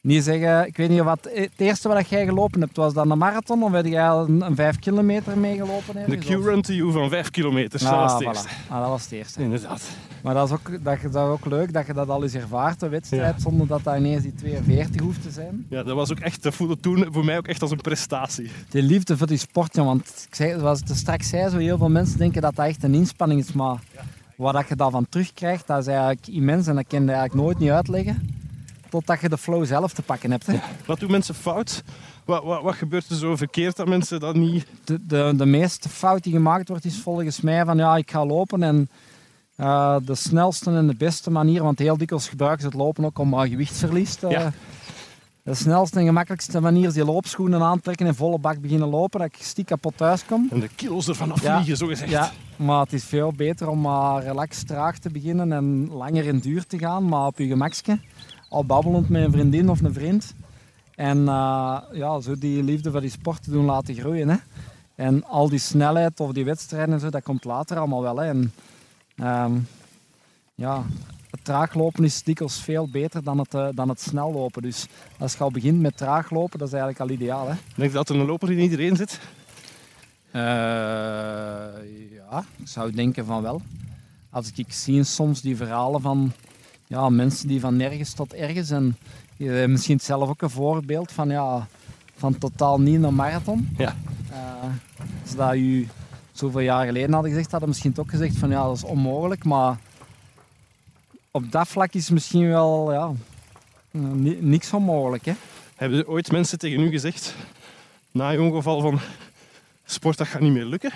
niet zeggen, ik weet niet wat... Het eerste wat jij gelopen hebt, was dan de marathon? Of heb jij een, een vijf kilometer meegelopen? De Q-run to you van 5 kilometer. dat Ah, was het voilà. eerste. Ah, dat was het eerste. Inderdaad. Maar dat is, ook, dat, dat is ook leuk dat je dat al eens ervaart, de wedstrijd, zonder dat dat ineens die 42 hoeft te zijn. Ja, dat was ook echt, dat voelde toen voor mij ook echt als een prestatie. Die liefde voor die sport, ja, want ik zei, zoals ik straks zei, zo heel veel mensen denken dat dat echt een inspanning is, maar wat dat je daarvan terugkrijgt, dat is eigenlijk immens en dat kan je eigenlijk nooit niet uitleggen, totdat je de flow zelf te pakken hebt. Hè. Wat doen mensen fout? Wat, wat, wat gebeurt er zo verkeerd dat mensen dat niet... De, de, de meeste fout die gemaakt wordt, is volgens mij van ja, ik ga lopen en eh, de snelste en de beste manier, want heel dikwijls gebruiken ze het lopen ook om uh, gewichtsverlies te... Ja. De snelste en gemakkelijkste manier is die loopschoenen aantrekken en volle bak beginnen lopen, dat ik stiek kapot thuis kom. En de kilo's ervan Ja. afvliegen, zo gezegd. Ja, maar het is veel beter om maar relaxed traag te beginnen en langer in duur te gaan, maar op je gemakje. Al babbelend met een vriendin of een vriend. En eh, ja, zo die liefde voor die sport te doen laten groeien. Hè. En al die snelheid of die wedstrijden en zo, dat komt later allemaal wel. Hè. En, ehm, ja, het traaglopen is dikwijls veel beter dan het, eh, dan het snel lopen. Dus als je al begint met traaglopen, dat is eigenlijk al ideaal. Hè. Denk je dat er een loper in iedereen zit? Eh, ja, ik zou denken van wel. Als ik zie soms die verhalen van ja, mensen die van nergens tot ergens en je hebt misschien zelf ook een voorbeeld van, ja, van totaal niet een marathon. Ja. Eh, als dat u zoveel jaar geleden hadden gezegd, hadden misschien ook gezegd van ja, dat is onmogelijk, maar op dat vlak is misschien wel ja, eh, ni- niks onmogelijk. Hè? Hebben er ooit mensen tegen u gezegd, na je ongeval van... Sport, dat gaat niet meer lukken.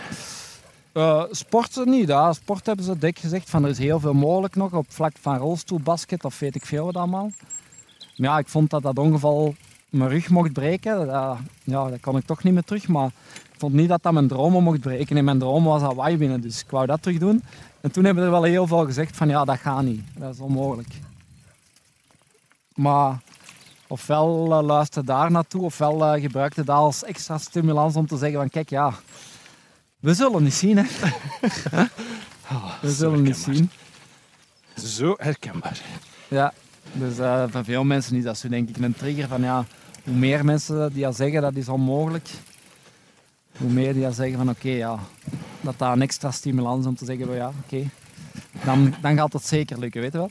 Eh, sporten niet. Sport hebben ze dik gezegd van er is heel veel mogelijk nog op vlak van rolstoelbasket of weet ik veel wat allemaal. Maar ja, ik vond dat dat ongeval mijn rug mocht breken. Dat, ja, dat kon ik toch niet meer terug. Maar ik vond niet dat dat mijn dromen mocht breken. En mijn droom was Hawaii winnen, dus ik wou dat terug doen. En toen hebben er wel heel veel gezegd van ja, dat gaat niet. Dat is onmogelijk. Maar ofwel eh, luister daar naartoe, ofwel eh, gebruik je dat als extra stimulans om te zeggen van kijk ja, we zullen niet zien hè. We zullen niet zien. Zo herkenbaar. Ja, dus eh, voor veel mensen is dat zo denk ik een trigger van ja, hoe meer mensen die al zeggen dat is onmogelijk, hoe meer die al zeggen van oké ja, dat dat een extra stimulans om te zeggen van ja, oké, dan, dan gaat het zeker lukken, weet je wel.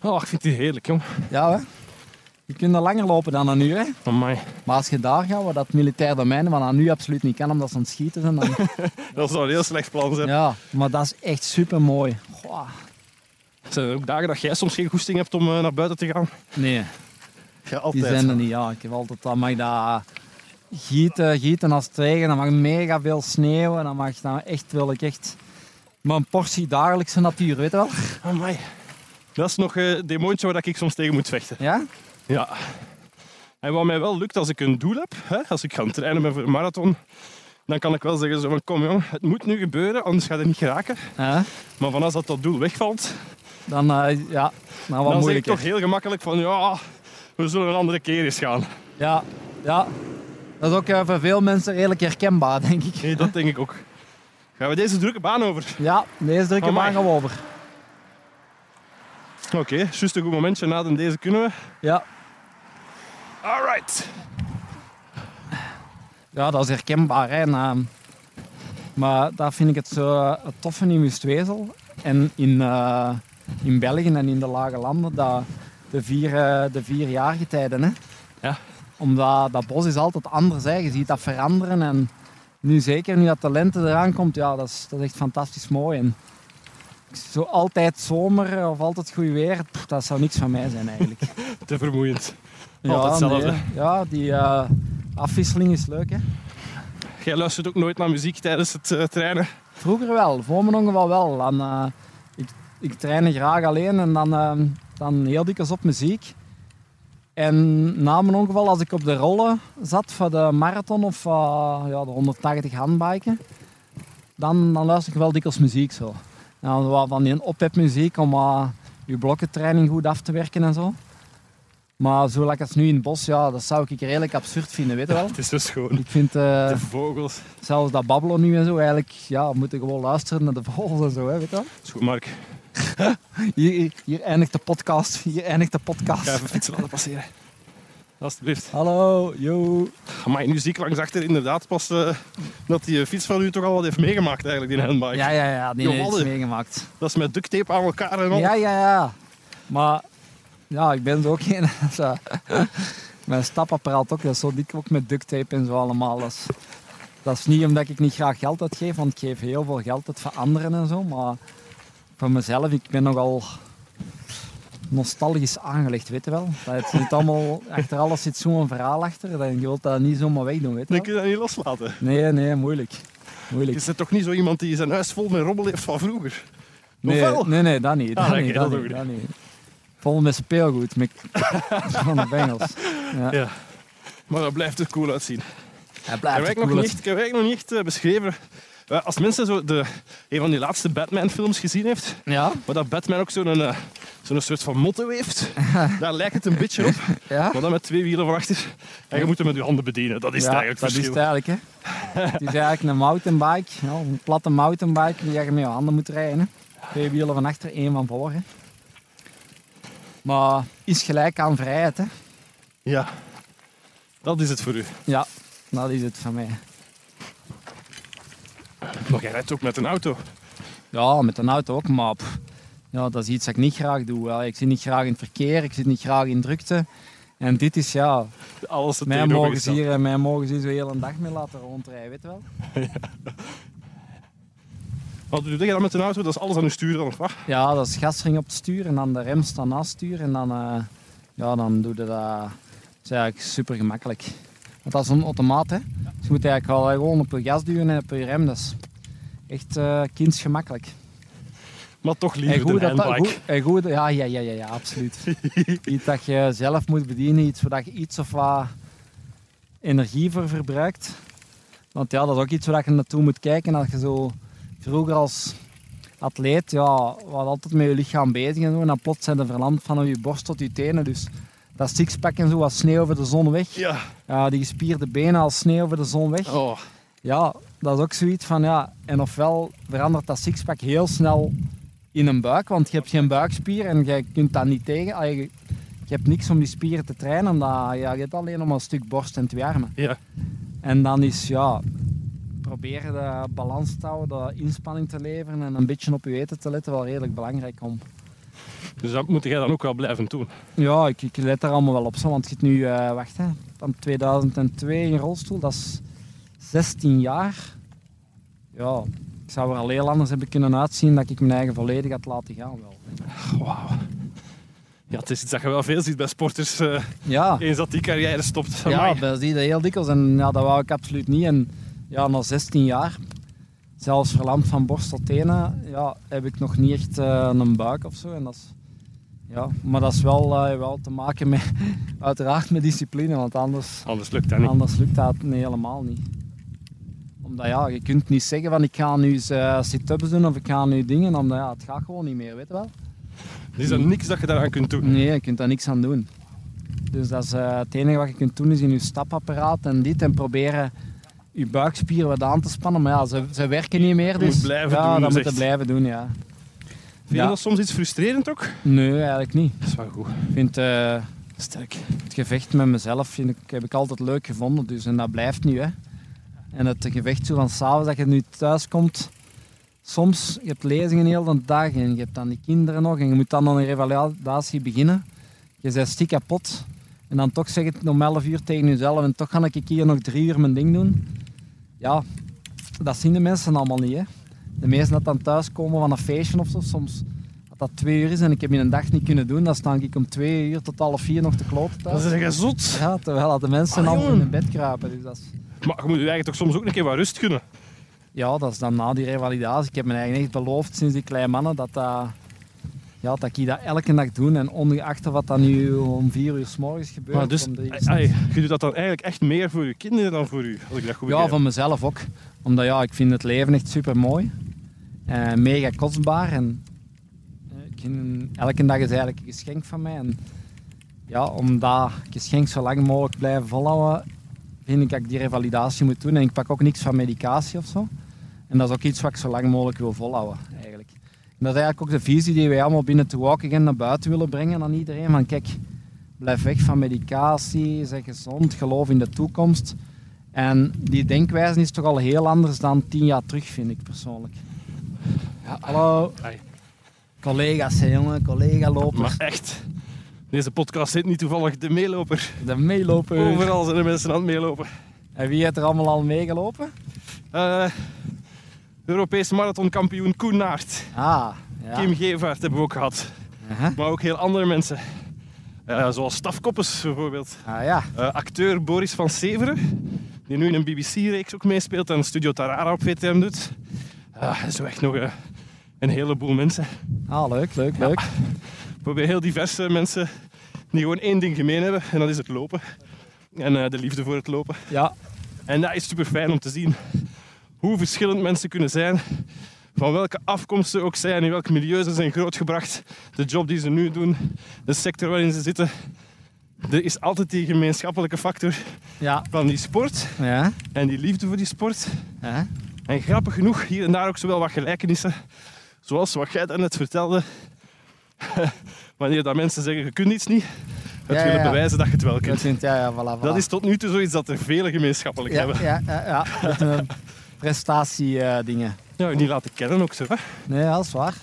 Oh, ik vind die heerlijk, jong. Ja hè. Je kunt er langer lopen dan een uur hè. Amai. Maar als je daar gaat, waar dat militair domein, wat aan nu absoluut niet kan omdat ze aan het schieten zijn, dan... Dat zou een heel slecht plan zijn. ja, maar dat is echt super mooi. Zijn er ook dagen dat jij soms geen goesting hebt om eh, naar buiten te gaan? Nee. Ja, Die altijd. zijn er niet, ja. Ik heb altijd, dan mag dat gieten, gieten als het regen, dan mag mega veel sneeuwen, dan mag dan echt, wil ik echt mijn portie dagelijkse natuur, weet je wel? Amai. Dat is nog eh, het demoontje waar ik soms tegen moet vechten. Ja? Ja. En wat mij wel lukt als ik een doel heb, hè, als ik ga trainen voor een marathon, dan kan ik wel zeggen zo van kom jong, het moet nu gebeuren, anders gaat het niet geraken. Ja. Maar van als dat, dat doel wegvalt, Dan, eh, ja, dan wat dan zeg ik toch heel gemakkelijk van ja, we zullen een andere keer eens gaan. Ja, ja. Dat is ook eh, voor veel mensen redelijk herkenbaar, denk ik. Nee, dat denk ik ook. Gaan we deze drukke baan over? Ja, deze drukke Amai. baan gaan we over. Oké, juist een goed momentje na de deze kunnen we. Ja. Alright. Ja, dat is herkenbaar. Hè. En, maar daar vind ik het zo het toffe in Wustwezel en in, eh, in België en in de lage landen, dat de vier, eh, de vier jaargetijden. Hè. Ja. Omdat dat bos is altijd anders. Hè. Je ziet dat veranderen. En nu zeker, nu dat de lente eraan komt, ja, dat, is, dat is echt fantastisch mooi. En zo altijd zomer of altijd goed weer, pff, dat zou niks van mij zijn eigenlijk. Te vermoeiend. Altijd hetzelfde. nee. Ja, die eh, afwisseling is leuk. Hè. Jij luistert ook nooit naar muziek tijdens het eh, trainen. Vroeger wel, voor mijn ongeval wel. Dan, eh, ik, ik trainde graag alleen en dan, dan heel dikwijls op muziek. En na mijn ongeval, als ik op de rollen zat voor de marathon of ja, de 180 handbiken, dan, dan luister ik wel dikwijls muziek zo. En wat van die ophepmuziek om uh, je blokkentraining goed af te werken en zo. Maar zo lekker als nu in het bos, ja, dat zou ik redelijk absurd vinden, weet je wel. Het is dus gewoon Ik vind eh, de vogels. zelfs dat babbelen nu en zo, eigenlijk, ja, we moeten gewoon luisteren naar de vogels en zo, hè, weet je wel. Is goed, Mark. Hier, hier, eindigt de podcast, hier eindigt de Ik ga podcast. even fietsen laten passeren. Alsjeblieft. Hallo, yo. Maar nu zie ik langs achter inderdaad pas eh, dat die fiets van u toch al wat heeft meegemaakt eigenlijk, die handbike. Ja, ja, ja, die heeft meegemaakt. Dat is met duct tape aan elkaar en al. Ja, ja, ja. Maar ja, ik ben zo ook geen. Mijn stapapparaat ook, dat is zo dik ook met duct tape en zo allemaal. Dat is, dat is niet omdat ik niet graag geld uitgeef, want ik geef heel veel geld uit voor anderen en zo. Maar voor mezelf, ik ben nogal nostalgisch aangelegd, weet je wel. Dat het zit allemaal, achter alles zit zo'n verhaal achter, dat je wilt dat niet zomaar wegdoen, weet je Dan wel. kun je dat niet loslaten. Nee, nee, moeilijk. Moeilijk. Je bent toch niet zo iemand die zijn huis vol met rommel heeft van vroeger? Nee, nee, nee, dat niet. Dat, Ah, niet, dat, dat niet, dat niet. Vol met speelgoed, met van de Bengals. Ja. Ja. Maar dat blijft er cool uitzien. Hij Ik blijft heb eigenlijk nog cool niet, ik heb eigenlijk nog niet echt eh, beschreven. eh, Als mensen zo de, een van die laatste Batman-films gezien heeft, Ja, waar dat Batman ook zo'n zo'n soort van motto heeft, daar lijkt het een beetje op. ja. Maar dan met twee wielen van achter. En je moet hem met je handen bedienen. Dat is ja, het eigenlijk dat is verschil. het eigenlijk. Hè. het is eigenlijk een mountainbike, ja, een platte mountainbike die je met je handen moet rijden. Hè. Twee wielen van achter, één van voor. Maar is gelijk aan vrijheid. Hè. Ja, dat is het voor u. Ja, dat is het van mij. Maar jij rijdt ook met een auto. Ja, met een auto ook, maar pff, ja, dat is iets dat ik niet graag doe. hè. Ik zit niet graag in het verkeer, ik zit niet graag in drukte. En dit is ja, Alles het mij mogen, hier, mij mogen ze hier zo heel een dag mee laten rondrijden, weet je wel. Wat doe je dan met een auto? Dat is alles aan uw stuur dan, of wat? Ja, dat is gasring op het stuur en dan de rem staan naast het stuur en dan, eh, ja, dan doe je dat. Dat is eigenlijk super gemakkelijk. Want dat is een automaat, hè. Dus je moet eigenlijk wel gewoon op je gas duwen en op je rem. Dat is echt eh kindsgemakkelijk. Maar toch liever de dat, dat- handbike. goed, en goed, ja, ja, ja, ja, ja, absoluut. iets dat je zelf moet bedienen, iets waar je iets of wat energie voor verbruikt. Want ja, dat is ook iets waar je naartoe moet kijken. Als je zo vroeger als atleet, ja, was altijd met je lichaam bezig en zo. En dan plots zijn de verlamd van je borst tot je tenen. Dus dat sixpack en zo als sneeuw over de zon weg. Ja. Ja, die gespierde benen als sneeuw over de zon weg. Oh. Ja, dat is ook zoiets van ja. En ofwel verandert dat sixpack heel snel in een buik, want je hebt geen buikspier en je kunt dat niet tegen. Je, je hebt niks om die spieren te trainen, omdat ja, je hebt alleen nog maar een stuk borst en twee armen. Ja. En dan is ja, proberen de balans te houden, de inspanning te leveren en een beetje op je eten te letten wel redelijk belangrijk om. Dus dat moet jij dan ook wel blijven doen. Ja, ik, ik let er allemaal wel op, zo, want je zit nu, eh wacht hè, van 2002 in rolstoel, dat is 16 jaar. Ja, ik zou er al heel anders hebben kunnen uitzien dat ik mijn eigen volledig had laten gaan. Wel. Wauw. Ja, het is iets dat je wel veel ziet bij sporters. eh, Ja, eens dat die carrière stopt. ja dat zie je heel dikwijls en ja, dat wou ik absoluut niet. En ja, na 16 jaar, zelfs verlamd van borst tot tenen, ja, heb ik nog niet echt eh, een buik of zo. En dat is, ja, maar dat is wel, eh, wel te maken met, uiteraard met discipline, want anders... Anders lukt dat niet. Anders lukt dat nee, helemaal niet. Omdat ja, je kunt niet zeggen van ik ga nu eh, sit-ups doen of ik ga nu dingen, omdat ja, het gaat gewoon niet meer, weet je wel. Er is er niks dat je daaraan kunt doen. Nee, je kunt daar niks aan doen. Dus dat is, het enige wat je kunt doen is in je stapapparaat en dit en proberen je buikspieren wat aan te spannen. Maar ja, ze, ze werken niet meer, dus moet blijven ja, doen, dat moet je echt. blijven doen, ja. Vind je Ja. dat soms iets frustrerend ook? Nee, eigenlijk niet. Dat is wel goed. Ik vind eh, sterk. Het gevecht met mezelf vind ik, heb ik altijd leuk gevonden, dus en dat blijft nu. Hè. En het gevecht zo van s'avonds dat je nu thuis komt, soms je hebt lezingen heel de dag en je hebt dan die kinderen nog en je moet dan aan een revalidatie beginnen. Je bent stiek kapot en dan toch zeg je het om 11 uur tegen jezelf en toch ga ik hier nog drie uur mijn ding doen. Ja, dat zien de mensen allemaal niet. Hè. De meesten dat dan thuiskomen van een feestje of zo, soms dat dat twee uur is en ik heb in een dag niet kunnen doen, dan sta ik om twee uur tot half vier nog te kloten thuis. Dat is echt zot. Ja, terwijl dat de mensen Ah, allemaal in hun bed kruipen. Dus dat is, Maar je moet je eigenlijk toch soms ook een keer wat rust gunnen. ja, dat is dan na die revalidatie. Ik heb me eigenlijk echt beloofd sinds die kleine mannen dat, dat, ja, dat ik dat elke dag doe. En ongeacht wat dat nu om vier uur s morgens gebeurt. Maar dus, ai, je doet dat dan eigenlijk echt meer voor je kinderen dan voor u, als ik dat goed Ja, van mezelf ook. Omdat ja, ik vind het leven echt super mooi. Eh, mega kostbaar. En, ik vind- elke dag is eigenlijk een geschenk van mij. En ja, om dat geschenk zo lang mogelijk blijven volhouden, vind ik dat ik die revalidatie moet doen. En ik pak ook niks van medicatie of zo. En dat is ook iets wat ik zo lang mogelijk wil volhouden. En dat is eigenlijk ook de visie die wij allemaal binnen The Walk Again naar buiten willen brengen aan iedereen. Van kijk, blijf weg van medicatie, zeg gezond, geloof in de toekomst. En die denkwijze is toch al heel anders dan tien jaar terug, vind ik persoonlijk. Ja, hallo. Collega's, hè, jongen, collega-lopers. Maar echt, deze podcast heet niet toevallig de meeloper. De meeloper. Overal zijn er mensen aan het meelopen. En wie heeft er allemaal al meegelopen? Eh Europese marathonkampioen Koen Naert. Ah, ja. Kim Gevaert hebben we ook gehad. Aha. Maar ook heel andere mensen. Eh, zoals Staf Koppes bijvoorbeeld. Ah ja, Eh, acteur Boris van Severen, die nu in een BBC-reeks ook meespeelt en Studio Tarara op VTM doet. Ah, zo echt nog eh, een heleboel mensen. ah, leuk, leuk, leuk. We hebben heel diverse mensen die gewoon één ding gemeen hebben en dat is het lopen. En de liefde voor het lopen. Ja, En dat is super fijn om te zien hoe verschillend mensen kunnen zijn. Van welke afkomst ze ook zijn, in welk milieu ze zijn grootgebracht. De job die ze nu doen, de sector waarin ze zitten. Er is altijd die gemeenschappelijke factor ja, van die sport ja. en die liefde voor die sport. ja. En grappig genoeg, hier en daar ook zowel wat gelijkenissen. Zoals wat jij daarnet vertelde. Wanneer dat mensen zeggen, je kunt iets niet. Het willen bewijzen dat je het wel Dat, kunt. vindt, ja, voilà, voilà. Dat is tot nu toe zoiets dat er vele gemeenschappelijk hebben. ja, ja, ja. Prestatiedingen. Ja, niet laten kennen ook zo. Hè? nee, dat is waar.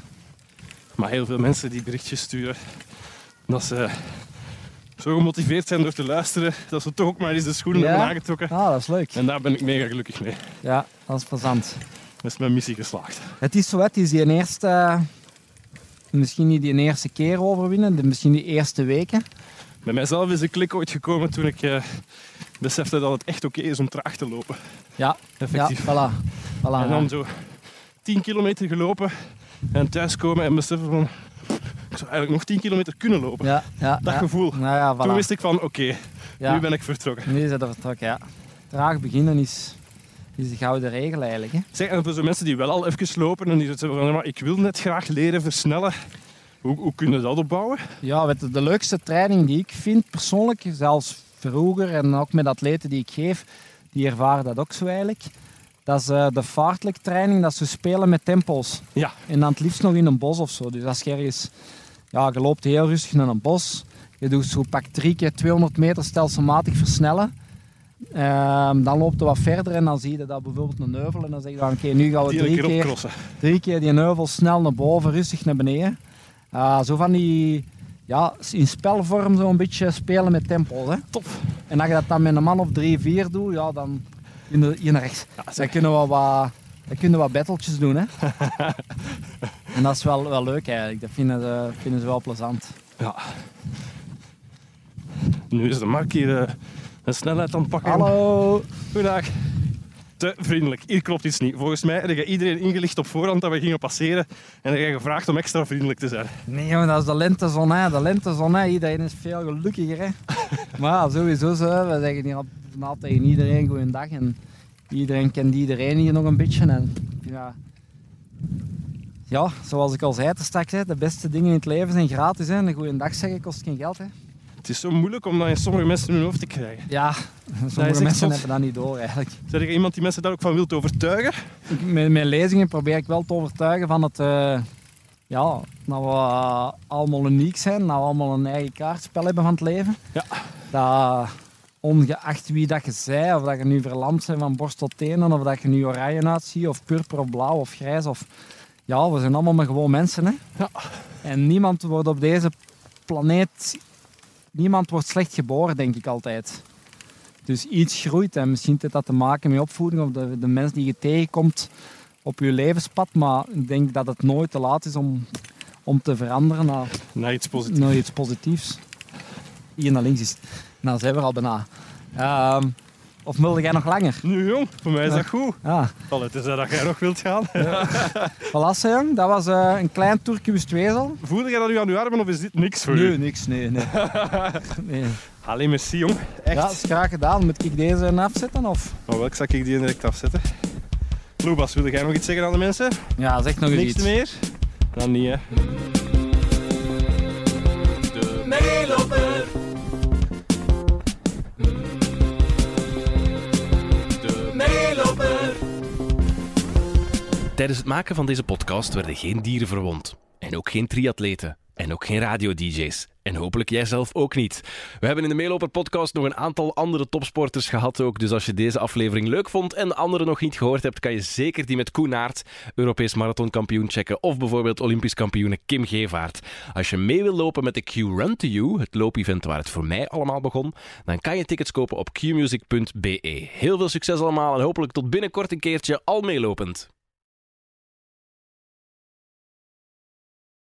Maar heel veel mensen die berichtjes sturen, dat ze zo gemotiveerd zijn door te luisteren, dat ze toch ook maar eens de schoenen Ja? hebben aangetrokken. Ah, dat is leuk. En daar ben ik mega gelukkig mee. Ja, dat is plezant. Dat is mijn missie geslaagd. Het is zo, het is die eerste, misschien niet die eerste keer overwinnen, de- misschien die eerste weken. Bij mijzelf is een klik ooit gekomen toen ik eh, besefte dat het echt oké is om traag te lopen. Ja, ja Effectief. voilà. voilà En dan zo 10 kilometer gelopen en thuiskomen en beseffen van ik zou eigenlijk nog 10 kilometer kunnen lopen. ja, ja, Dat ja. gevoel. Nou ja, voilà. Toen wist ik van oké, ja. nu ben ik vertrokken. Nu is het er vertrokken, ja. Traag beginnen is, is de gouden regel eigenlijk. Hè. Zeg, en voor zo'n mensen die wel al even lopen en die zeggen van maar ik wil net graag leren versnellen. Hoe, hoe kunnen we dat opbouwen? Ja, je, de leukste training die ik vind persoonlijk, zelfs vroeger en ook met atleten die ik geef, die ervaren dat ook zo eigenlijk. Dat is eh, de fartlek training, dat ze spelen met tempos. Ja, En dan het liefst nog in een bos of zo. Dus als je ergens, ja, je loopt heel rustig naar een bos. Je doet zo pak drie keer 200 meter stelselmatig versnellen. Ehm, dan loopt je wat verder en dan zie je dat bijvoorbeeld een heuvel. En dan zeg je van oké, nu gaan we drie keer drie keer die heuvel snel naar boven, rustig naar beneden. Ah, zo van die, ja, in spelvorm zo een beetje spelen met tempo. Hè. Top. En als je dat dan met een man of drie, vier doet, ja, dan in de, in de rechts. Ja, Dan kunnen we wat, dan kunnen we wat battletjes doen. Hè. en dat is wel, wel leuk eigenlijk. Dat vinden ze, vinden ze wel plezant. Ja. Nu is de Mark hier eh, een snelheid aan het pakken. Hallo. Goedendag. Te vriendelijk. Hier klopt iets niet. Volgens mij heb je iedereen ingelicht op voorhand dat we gingen passeren. En heb je gevraagd om extra vriendelijk te zijn. Nee, jongen, dat is de lentezon. Hè. De lentezon, hè. iedereen is veel gelukkiger. Hè. maar ja, sowieso zo. We zeggen hier altijd tegen iedereen goeiedag. En iedereen kent iedereen hier nog een beetje. En, ja, ja, zoals ik al zei te straks, hè, de beste dingen in het leven zijn gratis. Hè. En een goeiedag zeggen kost geen geld. Hè. Het is zo moeilijk om dat in sommige mensen in hun hoofd te krijgen. Ja, sommige mensen hebben dat niet door eigenlijk. Zeg je iemand die mensen daar ook van wilt overtuigen? Ik, met mijn lezingen probeer ik wel te overtuigen van het, eh, ja, dat we eh, allemaal uniek zijn, dat we allemaal een eigen kaartspel hebben van het leven. Ja. Dat ongeacht wie dat je zei, of dat je nu verlamd bent van borst tot tenen, of dat je nu oranje uitziet, of purper of blauw of grijs, of ja, we zijn allemaal maar gewoon mensen. Hè? Ja. En niemand wordt op deze planeet, niemand wordt slecht geboren, denk ik altijd. Dus iets groeit en misschien heeft dat te maken met opvoeding of de, de mens die je tegenkomt op je levenspad. Maar ik denk dat het nooit te laat is om, om te veranderen naar, Nee, iets positiefs. naar iets positiefs. Hier naar links is. Nou, zijn we er al bijna. Ehm, of wilde jij nog langer? Nu jong, voor mij is dat goed. Ja, Allee, het is dat jij nog wilt gaan. voilà, jong. Dat was eh, een klein toertje Tweezel. Voelde jij dat nu aan je armen of is dit niks voor Nee, u? niks. Nee, nee. nee. Allee, merci jong. Echt. Ja, dat is graag gedaan. Moet ik deze afzetten? Of? Maar welk zal ik die direct afzetten? Loebas, wilde jij nog iets zeggen aan de mensen? Ja, zeg nog eens Niks iets. meer? Dan niet, hè. Tijdens het maken van deze podcast werden geen dieren verwond. En ook geen triatleten. En ook geen radio-dj's. En hopelijk jij zelf ook niet. We hebben in de Meeloper podcast nog een aantal andere topsporters gehad ook. Dus als je deze aflevering leuk vond en de andere nog niet gehoord hebt, kan je zeker die met Koen Naert, Europees marathonkampioen, checken. Of bijvoorbeeld Olympisch kampioene Kim Gevaert. Als je mee wil lopen met de Q Run to You, het loopevent waar het voor mij allemaal begon, dan kan je tickets kopen op qmusic.be. Heel veel succes allemaal en hopelijk tot binnenkort een keertje al meelopend.